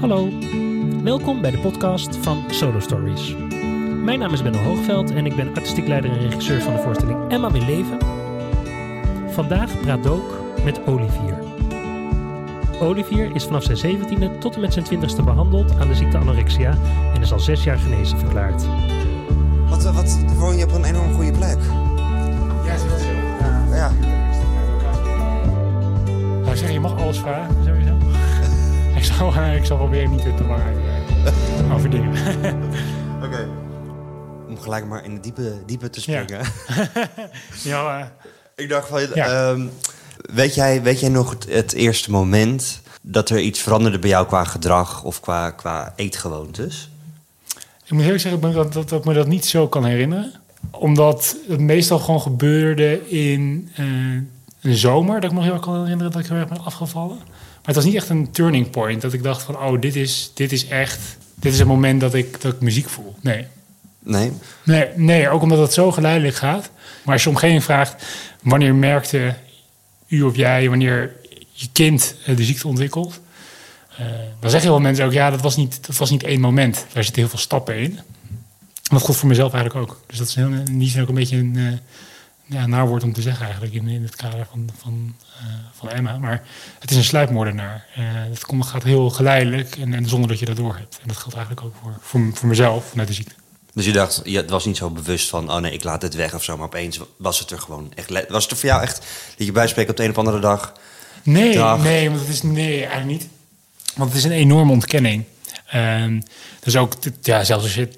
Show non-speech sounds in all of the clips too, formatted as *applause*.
Hallo, welkom bij de podcast van Solo Stories. Mijn naam is Benno Hoogveld en ik ben artistiek leider en regisseur van de voorstelling Emma wil leven. Vandaag praat Dook met Olivier. Olivier is vanaf zijn 17e tot en met zijn 20e behandeld aan de ziekte anorexia en is al zes jaar genezen verklaard. Wat, wat woon je op een enorm goede plek? Ja, zo. Ja. Nou, zeg, je mag alles vragen. Ik, zal, *laughs* ik zal proberen niet te lang uit eh, over dingen. *laughs* Oké. Om gelijk maar in de diepe, diepe te springen. *laughs* ja, eh, Ik dacht van, Ja. ehm, weet, jij, weet jij nog het, het eerste moment dat er iets veranderde bij jou qua gedrag of qua, qua eetgewoontes? ik moet eerlijk zeggen dat, dat, dat, me dat niet zo kan herinneren. Omdat het meestal gewoon gebeurde in eh, een zomer. Dat ik me nog heel erg kan herinneren dat ik heel erg ben afgevallen. Maar het was niet echt een turning point. Dat ik dacht van, oh, dit is, dit is echt... Dit is het moment dat ik, dat ik muziek voel. Nee. Nee? Nee, nee, ook omdat het zo geleidelijk gaat. Maar als je omgeving vraagt, wanneer merkte u of jij, wanneer je kind eh, de ziekte ontwikkelt, eh, dan zeggen heel veel mensen ook, ja, dat was, niet, dat was niet één moment. Daar zitten heel veel stappen in. En dat gold voor mezelf eigenlijk ook. Dus dat is heel, in die zin ook een beetje een eh ja, naar woord om te zeggen eigenlijk in, in het kader van, van, eh, van Emma. Maar het is een sluipmoordenaar. Eh het komt, gaat heel geleidelijk en, en zonder dat je dat door hebt. En dat geldt eigenlijk ook voor, voor, voor mezelf met de ziekte. Dus je dacht, ja, het was niet zo bewust van, oh nee, ik laat het weg of zo. Maar opeens was het er gewoon echt. Was het er voor jou echt dat je bijspreekt op de een of andere dag? Nee, Dag. nee, want het is nee, eigenlijk niet. Want het is een enorme ontkenning. Ehm dus ook, ja, zelfs als je,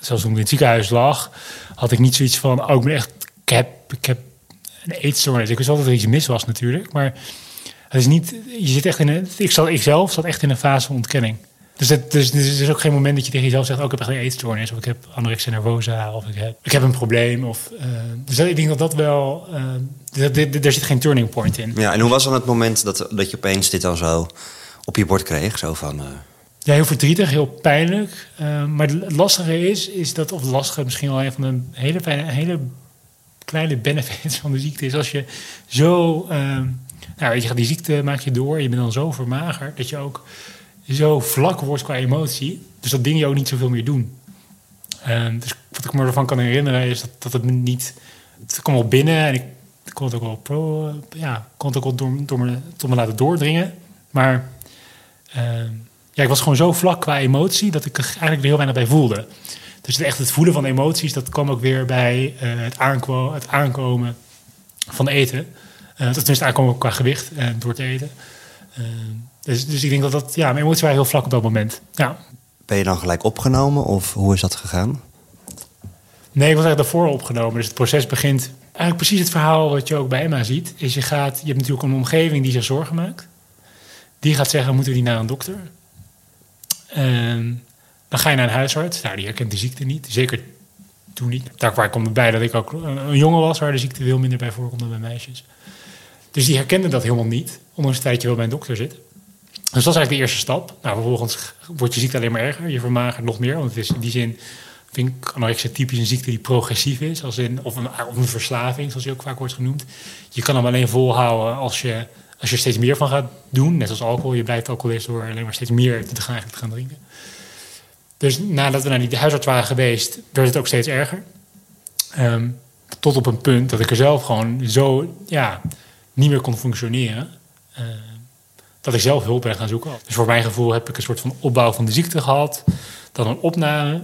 zelfs toen ik in het ziekenhuis lag, had ik niet zoiets van, oh, ik ben echt, ik heb, ik heb een eetstoornis. Ik wist wel dat er iets mis was natuurlijk, maar het is niet, je zit echt in een, ik, zat, ik zelf zat echt in een fase van ontkenning. Dus, het, dus, dus er is ook geen moment dat je tegen jezelf zegt, oh, ik heb echt een eetstoornis, of ik heb anorexia nervosa, of ik heb, ik heb een probleem. Of, eh, dus dat, ik denk dat dat wel, dat- dat- daar zit geen turning point in. Ja, en hoe was dan het moment dat, dat je opeens dit dan zo op je bord kreeg? Zo van, eh, Ja, heel verdrietig, heel pijnlijk. Maar het lastige is, is dat, of het lastige misschien wel een van de hele, fijne, hele kleine benefits van de ziekte is als je zo, eh, nou weet je, die ziekte maak je door, je bent dan zo vermagerd dat je ook zo vlak wordt qua emotie. Dus dat dingen je ook niet zoveel meer doen. Eh, dus wat ik me ervan kan herinneren is dat, dat het niet, het kwam wel binnen en ik kon het ook wel pro, ja, kon het ook wel door, door me, tot me laten doordringen. Maar eh, ja, ik was gewoon zo vlak qua emotie dat ik er eigenlijk er heel weinig bij voelde. Dus het echt het voelen van emoties, dat kwam ook weer bij eh, het, aankwo- het aankomen van eten. Dat tenminste aankomen qua gewicht eh, door te eten. Dus, dus ik denk dat dat, ja, mijn emoties waren heel vlak op dat moment. Ja. ben je dan gelijk opgenomen of hoe is dat gegaan? Nee, ik was eigenlijk daarvoor opgenomen. Dus het proces begint eigenlijk precies het verhaal wat je ook bij Emma ziet. Is je, gaat, je hebt natuurlijk een omgeving die zich zorgen maakt. Die gaat zeggen, moeten we die naar een dokter? En dan ga je naar een huisarts. Nou, die herkent de ziekte niet. Zeker toen niet. Daar komt het bij dat ik ook een, jongen was... waar de ziekte veel minder bij voorkomt dan bij meisjes. Dus die herkende dat helemaal niet. Ondanks het tijdje wel bij een dokter zit. Dus dat is eigenlijk de eerste stap. Nou, vervolgens wordt je ziekte alleen maar erger. Je vermagert nog meer. Want het is in die zin vind ik anorexia typisch een ziekte die progressief is. Als in, of, een, of een verslaving, zoals die ook vaak wordt genoemd. Je kan hem alleen volhouden als je, als je er steeds meer van gaat doen. Net als alcohol. Je blijft alcoholist door alleen maar steeds meer te gaan, te gaan drinken. Dus nadat we naar die huisarts waren geweest, werd het ook steeds erger. Ehm, tot op een punt dat ik er zelf gewoon zo ja, niet meer kon functioneren. Ehm, dat ik zelf hulp ben gaan zoeken. Dus voor mijn gevoel heb ik een soort van opbouw van de ziekte gehad. Dan een opname.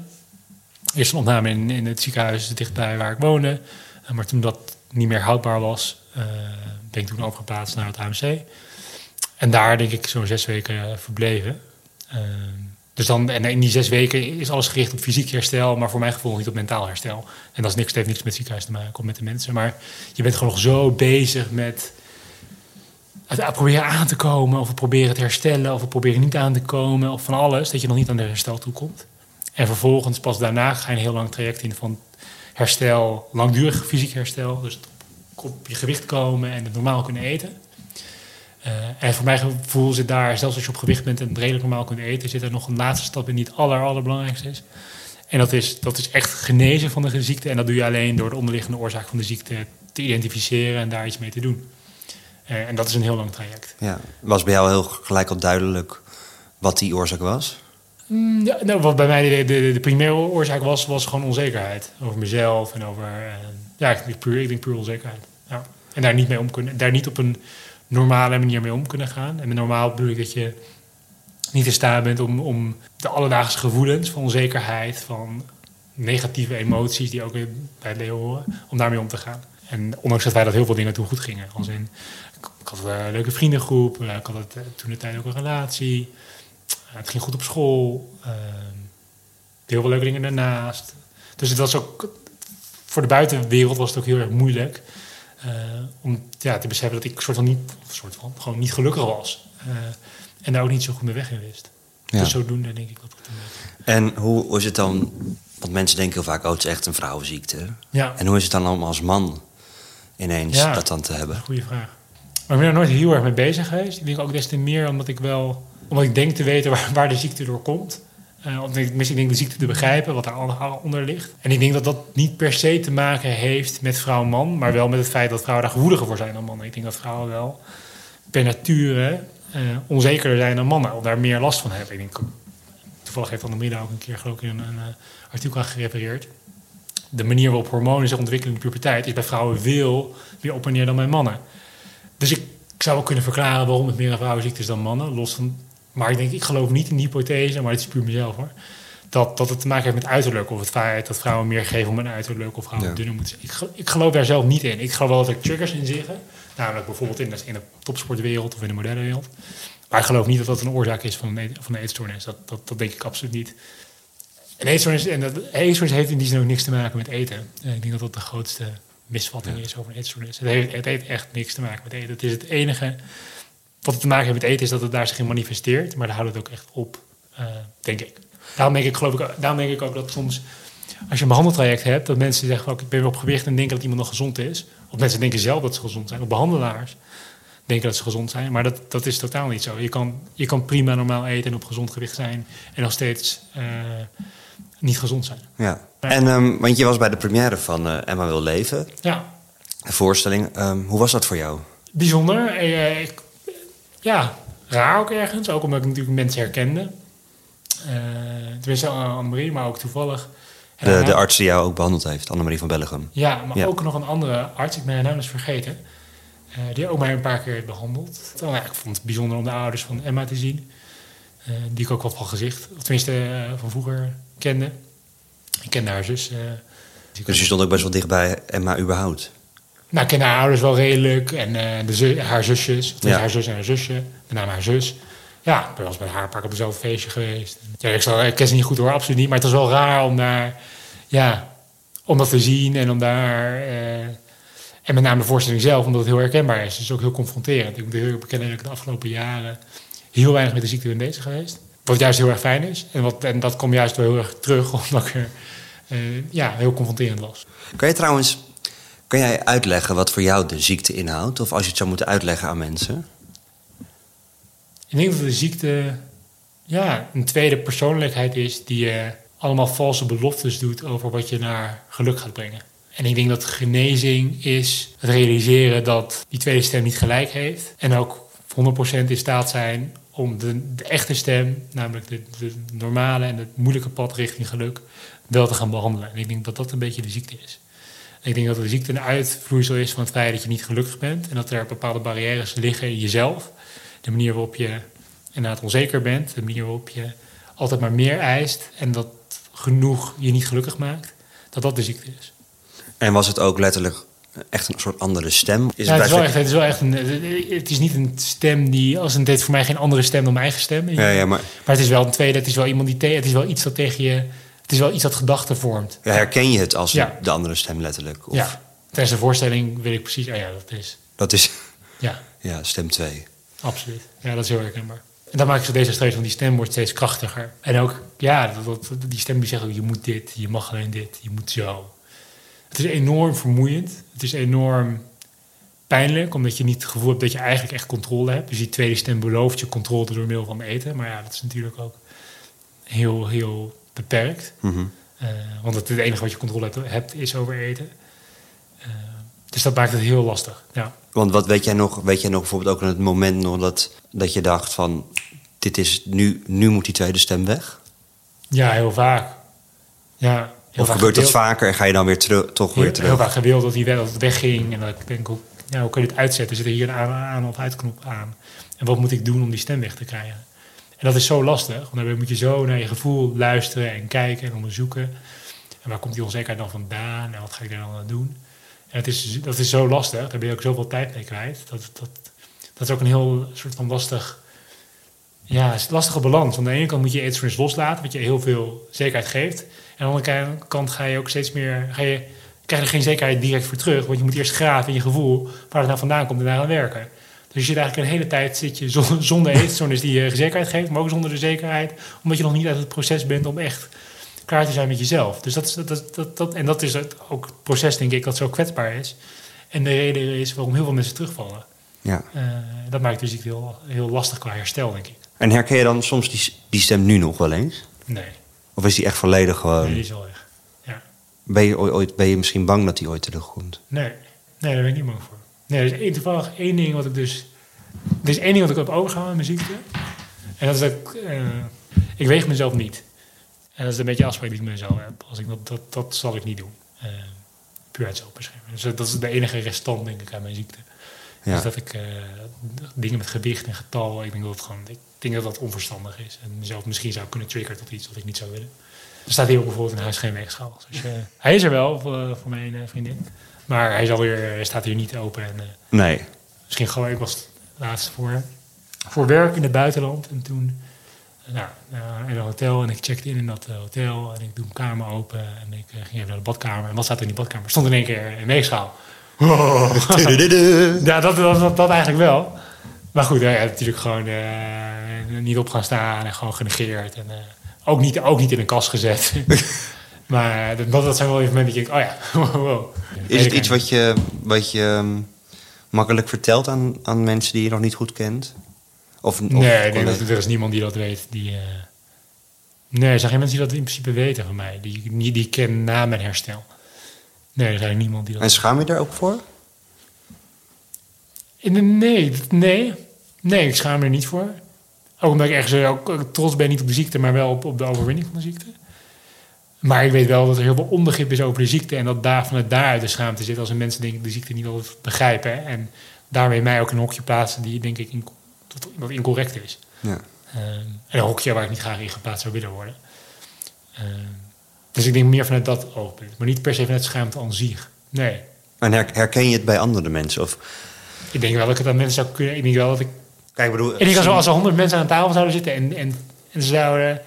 Eerst een opname in, in het ziekenhuis dichtbij waar ik woonde. Eh, Maar toen dat niet meer houdbaar was, eh, ben ik toen overgeplaatst naar het AMC. En daar denk ik zo'n zes weken verbleven. Dus dan, en in die zes weken is alles gericht op fysiek herstel, maar voor mijn gevoel niet op mentaal herstel. En dat is niks, heeft niks met ziekenhuis te maken of met de mensen. Maar je bent gewoon nog zo bezig met het proberen aan te komen, of het proberen te herstellen, of het proberen niet aan te komen, of van alles, dat je nog niet aan de herstel toe komt. En vervolgens, pas daarna, ga je een heel lang traject in van herstel, langdurig fysiek herstel. Dus op je gewicht komen en het normaal kunnen eten. Uh, en voor mijn gevoel zit daar, zelfs als je op gewicht bent en redelijk normaal kunt eten, zit er nog een laatste stap in die het aller, allerbelangrijkste is. En dat is, dat is echt genezen van de ziekte. En dat doe je alleen door de onderliggende oorzaak van de ziekte te identificeren en daar iets mee te doen. Uh, en dat is een heel lang traject. Ja, was bij jou heel gelijk al duidelijk wat die oorzaak was? Mm, Ja, nou, wat bij mij de, de, de primaire oorzaak was, was gewoon onzekerheid. Over mezelf en over... eh, ja, ik denk puur, ik denk puur onzekerheid. Ja. En daar niet, mee om kunnen, daar niet op een normale manier mee om kunnen gaan. En met normaal bedoel ik dat je niet in staat bent om, om de alledaagse gevoelens van onzekerheid... van negatieve emoties die ook bij leven horen, om daarmee om te gaan. En ondanks dat wij dat heel veel dingen toen goed gingen. Als ik, had een leuke vriendengroep, eh, ik had eh, toen de tijd ook een relatie... Het ging goed op school. Heel veel leuke dingen daarnaast. Dus het was ook... Voor de buitenwereld was het ook heel erg moeilijk... Uh, om ja, te beseffen dat ik soort van niet... Soort van, gewoon niet gelukkig was. Uh, en daar ook niet zo goed mee weg in wist. Ja. Dus zodoende denk ik dat het... En hoe is het dan... Want mensen denken heel vaak, oh, het is echt een vrouwenziekte. Ja. En hoe is het dan allemaal als man ineens ja, dat dan te hebben? Goeie vraag. Maar ik ben er nooit heel erg mee bezig geweest. Ik denk ook des te meer omdat ik wel omdat ik denk te weten waar, waar de ziekte door komt. Uh, omdat ik, ik denk de ziekte te begrijpen, wat daaronder ligt. En ik denk dat dat niet per se te maken heeft met vrouw-man, maar wel met het feit dat vrouwen daar gevoeliger voor zijn dan mannen. Ik denk dat vrouwen wel per nature uh, onzekerder zijn dan mannen, of daar meer last van hebben. Ik denk, toevallig heeft Annemida ook een keer geloof ik een, een uh, artikel aan gerepareerd. De manier waarop hormonen zich ontwikkelen in de puberteit is bij vrouwen veel meer op en neer dan bij mannen. Dus ik, ik zou wel kunnen verklaren waarom het meer een vrouwenziekte is dan mannen, los van maar ik denk, ik geloof niet in die hypothese, maar het is puur mezelf hoor. Dat, dat het te maken heeft met uiterlijk. Of het feit dat vrouwen meer geven om een uiterlijk. Of vrouwen ja. dunner moeten zijn. Ik, ik geloof daar zelf niet in. Ik geloof wel dat er triggers in zitten. Namelijk bijvoorbeeld in de, in de topsportwereld of in de moderne wereld. Maar ik geloof niet dat dat een oorzaak is van een, van een eetstoornis. Dat, dat, dat denk ik absoluut niet. En eetstoornis, en dat, eetstoornis heeft in die zin ook niks te maken met eten. Ik denk dat dat de grootste misvatting ja. is over een eetstoornis. Het heeft, het heeft echt niks te maken met eten. Het is het enige wat het te maken heeft met eten is dat het daar zich in manifesteert. Maar daar houdt het ook echt op, uh, denk ik. Daarom denk ik, geloof ik. daarom denk ik ook dat soms, als je een behandeltraject hebt... dat mensen zeggen, van, ik ben weer op gewicht en denken dat iemand nog gezond is. Of mensen denken zelf dat ze gezond zijn. Of behandelaars denken dat ze gezond zijn. Maar dat, dat is totaal niet zo. Je kan, je kan prima normaal eten en op gezond gewicht zijn... en nog steeds uh, niet gezond zijn. Ja. En, um, want je was bij de première van uh, Emma Wil Leven. Ja. Een voorstelling. Um, hoe was dat voor jou? Bijzonder. Ik, ja, raar ook ergens. Ook omdat ik natuurlijk mensen herkende. Uh, tenminste, Annemarie, maar ook toevallig. De, de arts die jou ook behandeld heeft, Annemarie van Bellegem. Ja, maar ja. ook nog een andere arts, ik ben haar naam eens vergeten. Uh, die ook mij een paar keer heeft behandeld. Nou, ja, ik vond het bijzonder om de ouders van Emma te zien. Uh, die ik ook wel van gezicht, of tenminste van vroeger kende. Ik kende haar zus. dus je stond ook best wel dicht bij Emma überhaupt? Nou, ik ken haar ouders wel redelijk. En uh, de zu haar zusjes. Ja. haar zus en haar zusje. Met name haar zus. Ja, ik ben wel eens haar paar op dezelfde feestje geweest. Ja, ik, zal, ik ken ze niet goed hoor, absoluut niet. Maar het was wel raar om daar... Ja, om dat te zien en om daar... Uh, en met name de voorstelling zelf, omdat het heel herkenbaar is. Het is ook heel confronterend. Ik moet heel bekennen dat ik de afgelopen jaren... heel weinig met de ziekte ben bezig geweest. Wat juist heel erg fijn is. En, wat, en dat komt juist wel heel erg terug, *laughs* omdat ik er... Uh, ja, heel confronterend was. Kan je trouwens kan jij uitleggen wat voor jou de ziekte inhoudt? Of als je het zou moeten uitleggen aan mensen? Ik denk dat de ziekte ja, een tweede persoonlijkheid is die je allemaal valse beloftes doet over wat je naar geluk gaat brengen. En ik denk dat genezing is het realiseren dat die tweede stem niet gelijk heeft. En ook 100% in staat zijn om de, de echte stem, namelijk de, de, normale en het moeilijke pad richting geluk, wel te gaan behandelen. En ik denk dat dat een beetje de ziekte is. Ik denk dat de ziekte een uitvloeisel is van het feit dat je niet gelukkig bent. En dat er bepaalde barrières liggen in jezelf. De manier waarop je inderdaad onzeker bent. De manier waarop je altijd maar meer eist. En dat genoeg je niet gelukkig maakt. Dat dat de ziekte is. En was het ook letterlijk echt een soort andere stem? Is ja, het, is wel echt, het is wel echt een... Het is niet een stem die... Als een, het heeft voor mij geen andere stem dan mijn eigen stem. Ja, ja, maar... maar het is wel een tweede. Het is wel iemand die... Het is wel iets dat tegen je het is wel iets dat gedachten vormt. Ja, herken je het als ja. de andere stem letterlijk? Of? Ja, tijdens de voorstelling weet ik precies, ah ja, dat is... Dat is... Ja. Ja, stem 2. Absoluut. Ja, dat is heel herkenbaar. En dan maak ik zo deze streep van die stem wordt steeds krachtiger. En ook, ja, dat, dat, die stem die zegt ook, je moet dit, je mag alleen dit, je moet zo. Het is enorm vermoeiend. Het is enorm pijnlijk, omdat je niet het gevoel hebt dat je eigenlijk echt controle hebt. Dus die tweede stem belooft je controle door middel van eten. Maar ja, dat is natuurlijk ook heel, heel beperkt. Mm -hmm. uh, want het, het, enige wat je controle hebt, hebt is over eten. Uh, dus dat maakt het heel lastig. Ja. Want wat weet jij nog, weet jij nog bijvoorbeeld ook aan het moment nog dat, dat je dacht van dit is nu, nu moet die tweede stem weg? Ja, heel vaak. Ja, heel of vaak gebeurt dat vaker en ga je dan weer terug, toch weer Heel, terug? heel vaak gewild dat hij wel- dat het wegging. En dat ik denk, hoe, ja, hoe kun je dit uitzetten? Zit er hier een aan- aan- of uitknop aan? En wat moet ik doen om die stem weg te krijgen? En dat is zo lastig. Want daarbij moet je zo naar je gevoel luisteren en kijken en onderzoeken. En waar komt die onzekerheid dan vandaan? En wat ga ik daar dan aan doen? En het is, dat is zo lastig. Daar ben je ook zoveel tijd mee kwijt. Dat, dat, dat is ook een heel soort van lastig... Ja, lastige balans. Want aan de ene kant moet je iets loslaten, wat je heel veel zekerheid geeft. En aan de andere kant ga je ook steeds meer... Ga je, krijg je er geen zekerheid direct voor terug. Want je moet eerst graven in je gevoel waar het nou vandaan komt en daar aan werken. Dus je zit eigenlijk een hele tijd zit je zon- *laughs* zonder eetstoornis die je zekerheid geeft, maar ook zonder de zekerheid, omdat je nog niet uit het proces bent om echt klaar te zijn met jezelf. Dus dat is, dat, dat, dat, en dat is het, ook het proces, denk ik, dat zo kwetsbaar is. En de reden is waarom heel veel mensen terugvallen. Ja. Eh, dat maakt dus heel, heel lastig qua herstel, denk ik. En herken je dan soms die, die stem nu nog wel eens? Nee, Of is die echt volledig gewoon... nee die is wel weg. Ja. Ben, je ooit, ben je misschien bang dat die ooit terugkomt? Nee, nee, daar ben ik niet bang voor. Nee, er is één, toevallig één ding wat ik dus... Er is één ding wat ik heb overgehouden in mijn ziekte. En dat is dat ik... eh, ik weeg mezelf niet. En dat is een beetje een afspraak die ik met mezelf heb. Als ik dat, dat, dat zal ik niet doen. Eh, puur uit zelfbescherming. Dus dat is de enige restant, denk ik, aan mijn ziekte. Ja. Dus dat ik eh, dingen met gewicht en getal... Ik denk dat, het gewoon, ik denk dat dat onverstandig is. En mezelf misschien zou kunnen triggeren tot iets wat ik niet zou willen. Er staat hier ook bijvoorbeeld in huis geen weegschaal. Dus hij is er wel voor, voor mijn vriendin. Maar hij, is alweer, hij staat hier niet open. En, eh, Nee. misschien gewoon, ik was laatst voor, voor werk in het buitenland. En toen eh, nou, in een hotel en ik checkte in in dat eh, hotel. En ik doe mijn kamer open en ik eh, ging even naar de badkamer. En wat staat er in die badkamer? Er stond in één keer een weegschaal. *laughs* Ja, dat, dat, dat, dat eigenlijk wel. Maar goed, hij heeft natuurlijk gewoon eh, niet op gaan staan en gewoon genegeerd. En, eh, ook, niet, ook niet in een kast gezet. *laughs* maar dat, dat zijn wel even momenten dat je denkt, oh ja, *laughs* wow. Is het iets wat je, wat je ehm, makkelijk vertelt aan, aan mensen die je nog niet goed kent? Of, of Nee, ik denk dat er is niemand die dat weet. Die, eh, nee, er zijn geen mensen die dat in principe weten van mij. Die, die, die ik ken na mijn herstel. Nee, er is niemand die dat... En schaam je daar ook voor? Nee, nee. Nee, ik schaam me er niet voor. Ook omdat ik ergens eh, ook ook trots ben, niet op de ziekte, maar wel op, op de overwinning van de ziekte. Maar ik weet wel dat er heel veel onbegrip is over de ziekte. En dat daar vanuit daaruit de schaamte zit als een mensen denk ik de ziekte niet altijd begrijpen. En daarmee mij ook in een hokje plaatsen die denk ik in, dat incorrect is. Ja. Ehm, en een hokje waar ik niet graag in geplaatst zou willen worden. Ehm, dus ik denk meer vanuit dat oogpunt. Maar niet per se vanuit schaamte aan zich. Nee. En her- herken je het bij andere mensen? Of, Ik denk wel dat ik het aan mensen zou kunnen. Ik denk wel dat ik kijk, bedoel, Ik denk als er, als er 100 mensen aan tafel zouden zitten en, en, en ze zouden.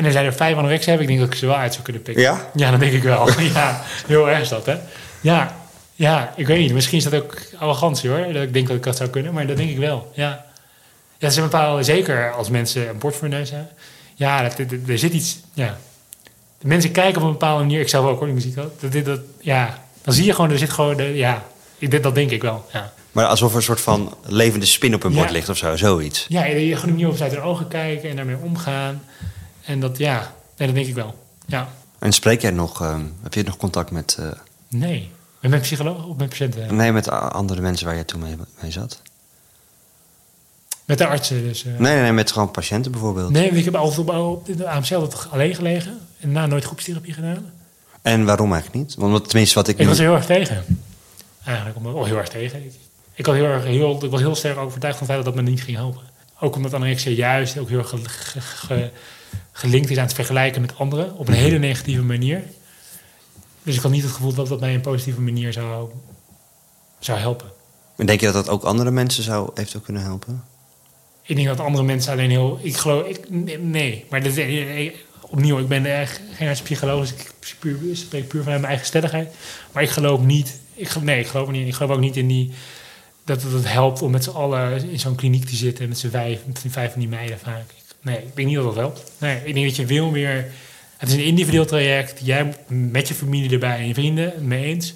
En er zijn er vijf hebben, ik denk dat ik ze wel uit zou kunnen pikken. Ja? Ja, dat denk ik wel. *laughs* ja, heel erg is dat, hè? Ja, ja, ik weet niet. Misschien is dat ook arrogantie hoor. Dat ik denk dat ik dat zou kunnen, maar dat denk ik wel. Ja, ja een bepaalde, zeker als mensen een bord voor hun neus hebben. Ja, dat, dat- er zit iets. Ja. De mensen kijken op een bepaalde manier. Ik zelf ook hoor, ik muziek ook. Dat, dat, dat, ja, dan zie je gewoon, er zit gewoon. De, ja, ik, dit- dat denk ik wel. Ja. Maar alsof er een soort van levende spin op een bord ligt of zo, zoiets. Ja, je je gewoon niet over uit hun ogen kijken en daarmee omgaan. En dat, ja, nee, dat denk ik wel. Ja, En spreek jij nog, ehm, heb je nog contact met, eh, nee. Met mijn psycholoog of met patiënten? nee, met andere mensen waar je toen mee, mee zat? Met de artsen dus. eh. Nee, nee, nee, met gewoon patiënten bijvoorbeeld. Nee, ik heb altijd op, op de AMC altijd alleen gelegen. En na nooit groepstherapie gedaan. En waarom eigenlijk niet? Want tenminste wat ik, Ik was er heel erg tegen. Eigenlijk, oh, heel erg tegen. Ik, ik, had heel erg, heel, ik was heel sterk overtuigd van het feit dat dat me niet ging helpen. Ook omdat anorexia juist ook heel erg ge- ge- ge- gelinkt is aan het vergelijken met anderen. Op een hele negatieve manier. Dus ik had niet het gevoel dat dat mij een positieve manier zou, zou helpen. En denk je dat dat ook andere mensen zou eventueel kunnen helpen? Ik denk dat andere mensen alleen heel. Ik geloof. Ik, nee, maar dat, ik- opnieuw, ik ben echt geen arts psycholoog, dus ik spreek puur vanuit mijn eigen stelligheid. Maar ik geloof niet. Ik, nee, ik geloof niet. Ik geloof ook niet in die. Dat het helpt om met z'n allen in zo'n kliniek te zitten. Met z'n vijf, met vijf van die meiden vaak. Nee, ik denk niet dat dat helpt. Nee, ik denk dat je veel meer. Het is een individueel traject. Jij met je familie erbij en je vrienden mee eens.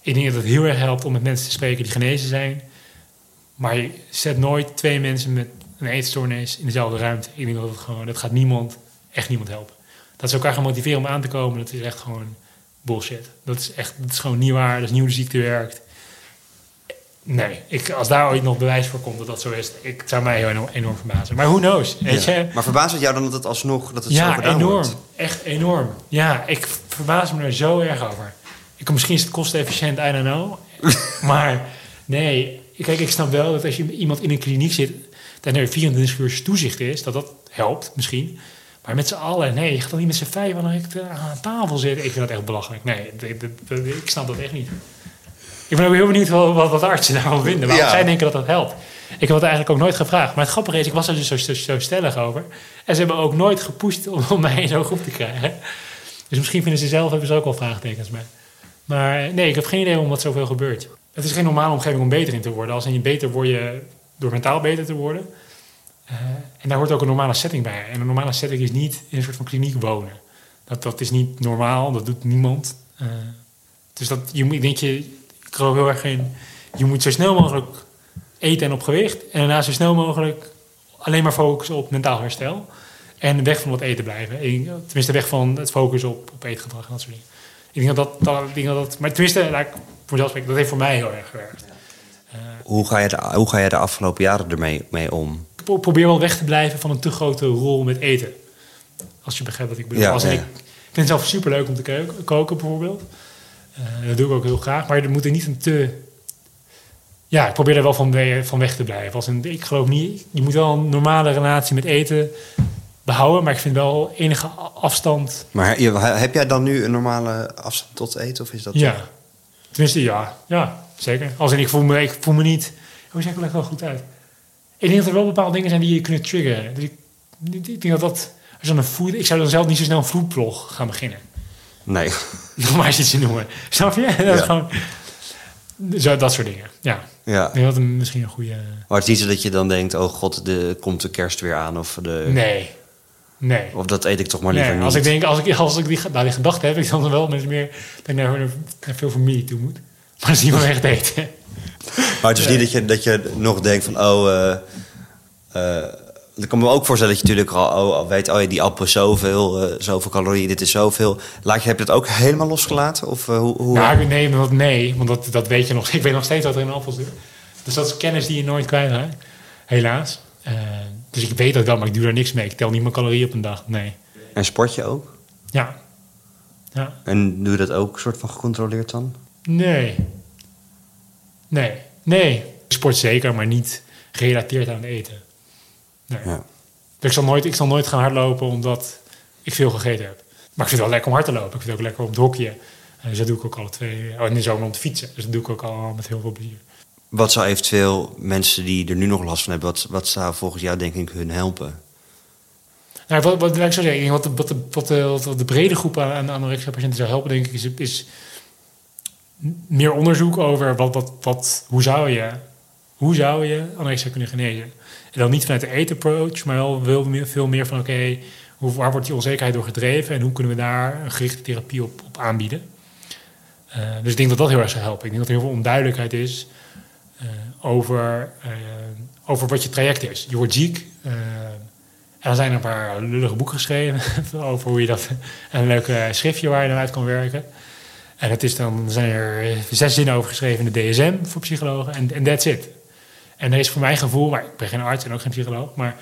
Ik denk dat het heel erg helpt om met mensen te spreken die genezen zijn. Maar je zet nooit twee mensen met een eetstoornis in dezelfde ruimte. Ik denk dat het gewoon, dat gaat niemand, echt niemand helpen. Dat ze elkaar gaan motiveren om aan te komen, dat is echt gewoon bullshit. Dat is echt, dat is gewoon niet waar, dat is de ziekte werkt. Nee, ik, als daar ooit nog bewijs voor komt dat dat zo is, ik het zou mij heel enorm, enorm verbazen. Maar who knows, weet Ja. je? Maar verbaast het jou dan dat het alsnog dat het zo Ja, gedaan enorm. wordt? Echt enorm. Ja, ik verbaas me er zo erg over. Ik, misschien is het kostenefficiënt, I don't know. *laughs* maar nee, kijk, ik snap wel dat als je iemand in een kliniek zit... en er 24 uur toezicht is, dat dat helpt misschien. Maar met z'n allen, nee, je gaat dan niet met z'n vijf aan aan tafel zitten. Ik vind dat echt belachelijk. Nee, ik, ik- ik snap dat echt niet. Ik ben ook heel benieuwd wat, wat, wat artsen daarvan vinden. Ja. zij denken dat dat helpt. Ik heb het eigenlijk ook nooit gevraagd. Maar het grappige is, ik was er dus zo, zo, zo stellig over. En ze hebben ook nooit gepusht om, om mij in zo'n groep te krijgen. Dus misschien vinden ze zelf, hebben ze ook wel vraagtekens bij. Maar nee, ik heb geen idee waarom dat zoveel gebeurt. Het is geen normale omgeving om beter in te worden. Als in je beter word je door mentaal beter te worden. Eh, en daar hoort ook een normale setting bij. En een normale setting is niet in een soort van kliniek wonen. Dat, dat is niet normaal, dat doet niemand. Eh, dus dat, je moet, ik denk je, geloof heel erg in, je moet zo snel mogelijk eten en op gewicht. En daarna zo snel mogelijk alleen maar focussen op mentaal herstel. En weg van wat eten blijven. En, tenminste, weg van het focussen op, op eetgedrag en dat soort dingen. Ik denk dat dat, dat, ik denk dat, dat maar tenminste, laat ik voor mezelf spreken, dat heeft voor mij heel erg gewerkt. Hoe ga je de, hoe ga je de afgelopen jaren ermee mee om? Ik pro- probeer wel weg te blijven van een te grote rol met eten. Als je begrijpt wat ik bedoel. Ja, Als ja. ik, ik vind het zelf super leuk om te keuken- koken, bijvoorbeeld. Eh, dat doe ik ook heel graag. Maar er moet er niet een te. Ja, ik probeer er wel van, van weg te blijven. Als een, ik geloof niet. Je moet wel een normale relatie met eten behouden. Maar ik vind wel enige afstand. Maar heb jij dan nu een normale afstand tot eten? Of is dat Ja. Tenminste, ja. Ja, zeker. Als in, ik voel me, ik voel me niet. Hoe zeg ik het wel goed uit? Ik denk dat er wel bepaalde dingen zijn die je kunnen triggeren. Dus ik, denk dat dat. Als dan een food, ik zou dan zelf niet zo snel een foodblog gaan beginnen. Nee. *laughs* Om maar eens iets noemen. Snap je? *laughs* Dat is Ja. gewoon. Zo, dat soort dingen. Ja. Ja. Ik het misschien een goede. Maar het is niet zo dat je dan denkt... oh god, de, komt de kerst weer aan. Of, de, Nee. Nee. of dat eet ik toch maar liever nee niet. als ik denk, als ik, *laughs* als ik die, nou, die gedachte heb, ik dan wel met meer dat ik naar, naar, naar veel familie toe moet. Maar dat is niet meer echt eten. Maar het is niet dat je, dat je nog denkt van... oh, eh eh, ik kan me ook voorstellen dat je natuurlijk al, al weet... oh ja, die appel is zoveel, eh, zoveel calorieën, dit is zoveel. Laat je, heb je dat ook helemaal losgelaten? Of eh, hoe... hoe Nou, nee, want nee, want dat, dat weet je nog. *laughs* Ik weet nog steeds wat er in appels zit. Dus dat is kennis die je nooit kwijtraakt. Helaas. Eh, dus ik weet dat wel, maar ik doe daar niks mee. Ik tel niet mijn calorieën op een dag. Nee. En sport je ook? Ja. Ja. En doe je dat ook soort van gecontroleerd dan? Nee. Nee. Nee. Ik sport zeker, maar niet gerelateerd aan het eten. Nee. Ja. Dus ik zal, nooit, ik zal nooit gaan hardlopen omdat ik veel gegeten heb. Maar ik vind het wel lekker om hard te lopen. Ik vind het ook lekker om te hockeyen. En dus dat doe ik ook alle twee. Oh, in de zomer om te fietsen. Dus dat doe ik ook al met heel veel plezier. Wat zou eventueel mensen die er nu nog last van hebben... wat, wat zou volgens jou denk ik hun helpen? Nou, wat, wat, ik zeggen, wat, de, wat, de, wat, de, wat de brede groep aan, aan anorexia-patiënten zou helpen, denk ik, is, is meer onderzoek over wat, wat, wat, hoe, zou je, hoe zou je anorexia kunnen genezen. En dan niet vanuit de eetapproach, maar wel veel meer, veel meer van, oké, waar wordt die onzekerheid door gedreven en hoe kunnen we daar een gerichte therapie op, op aanbieden. Eh, dus ik denk dat dat heel erg zou helpen. Ik denk dat er heel veel onduidelijkheid is eh, over, eh, over wat je traject is. Je wordt ziek. en dan zijn er een paar lullige boeken geschreven *laughs* over hoe je dat. En een leuk schriftje waar je dan uit kan werken. En het is dan, zijn er zes zinnen over geschreven in de DSM voor psychologen. En en that's it. En er is voor mijn gevoel, maar ik ben geen arts en ook geen psycholoog, maar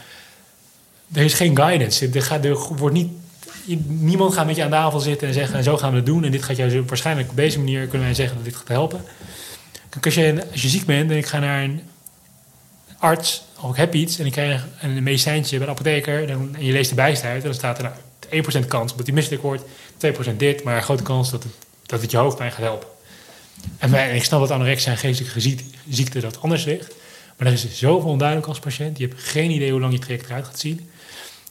er is geen guidance. Er, gaat, er wordt niet, niemand gaat met je aan tafel zitten en zeggen: zo gaan we het doen. En dit gaat jou waarschijnlijk op deze manier kunnen wij zeggen dat dit gaat helpen. Als je, als je ziek bent en ik ga naar een arts, of ik heb iets en ik krijg een medicijntje bij de apotheker en je leest de bijst uit, en dan staat er nou, 1% kans dat hij misselijk wordt, 2% dit, maar grote kans dat het, dat het je hoofdpijn gaat helpen. En, en ik snap dat anorexia en geestelijke ziek- ziekte dat anders ligt, maar er is zoveel onduidelijk als patiënt. Je hebt geen idee hoe lang je traject eruit gaat zien.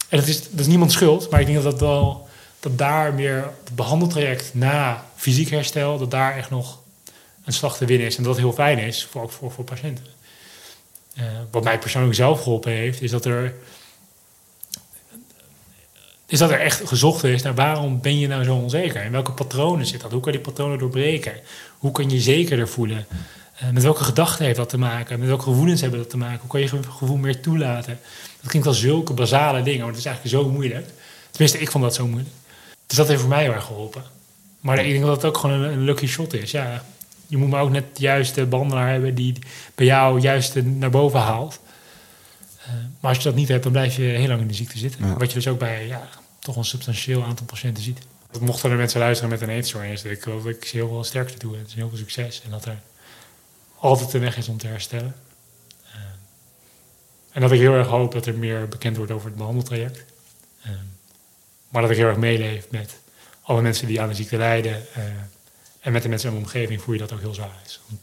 En dat is, dat is niemands schuld, maar ik denk dat dat wel dat daar meer het behandeltraject na fysiek herstel, dat daar echt nog een slag te winnen is. En dat heel fijn is, voor, ook voor, voor patiënten. Eh, wat mij persoonlijk zelf geholpen heeft, is dat er. Is dat er echt gezocht is naar waarom ben je nou zo onzeker? In welke patronen zit dat? Hoe kan je die patronen doorbreken? Hoe kan je zekerder voelen? Eh, met welke gedachten heeft dat te maken? Met welke gevoelens hebben dat te maken? Hoe kan je je gevoel meer toelaten? Dat klinkt wel zulke basale dingen, maar het is eigenlijk zo moeilijk. Tenminste, ik vond dat zo moeilijk. Dus dat heeft voor mij heel erg geholpen. Maar ik denk dat het ook gewoon een, een lucky shot is. Ja, Je moet maar ook net de juiste behandelaar hebben die bij jou juist naar boven haalt. Uh, maar als je dat niet hebt, dan blijf je heel lang in de ziekte zitten. Ja. Wat je dus ook bij ja, toch een substantieel aantal patiënten ziet. Mochten er mensen luisteren met een eetstoornis, ik ik ze heel veel sterkte toe. Het is heel veel succes. En dat er altijd een weg is om te herstellen. Uh, en dat ik heel erg hoop dat er meer bekend wordt over het behandeltraject. Uh, maar dat ik heel erg meeleef met alle mensen die aan de ziekte lijden. Uh, en met de mensen in mijn omgeving voel je dat ook heel zwaar is. Want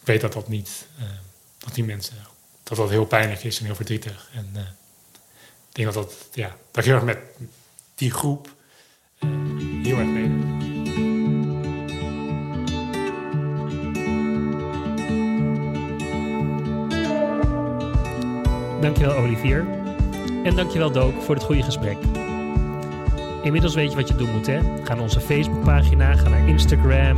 ik weet dat dat niet, dat die mensen, dat dat heel pijnlijk is en heel verdrietig. En ik denk dat dat, ja, dat ik heel erg met die groep heel erg meeleef. Dankjewel Olivier. En dankjewel Dook voor het goede gesprek. Inmiddels weet je wat je doen moet, hè? Ga naar onze Facebookpagina, ga naar Instagram.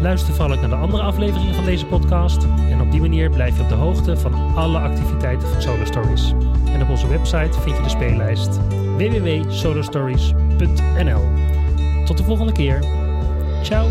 Luister vooral naar de andere afleveringen van deze podcast. En op die manier blijf je op de hoogte van alle activiteiten van Solo Stories. En op onze website vind je de speellijst www.solostories.nl. Tot de volgende keer. Ciao.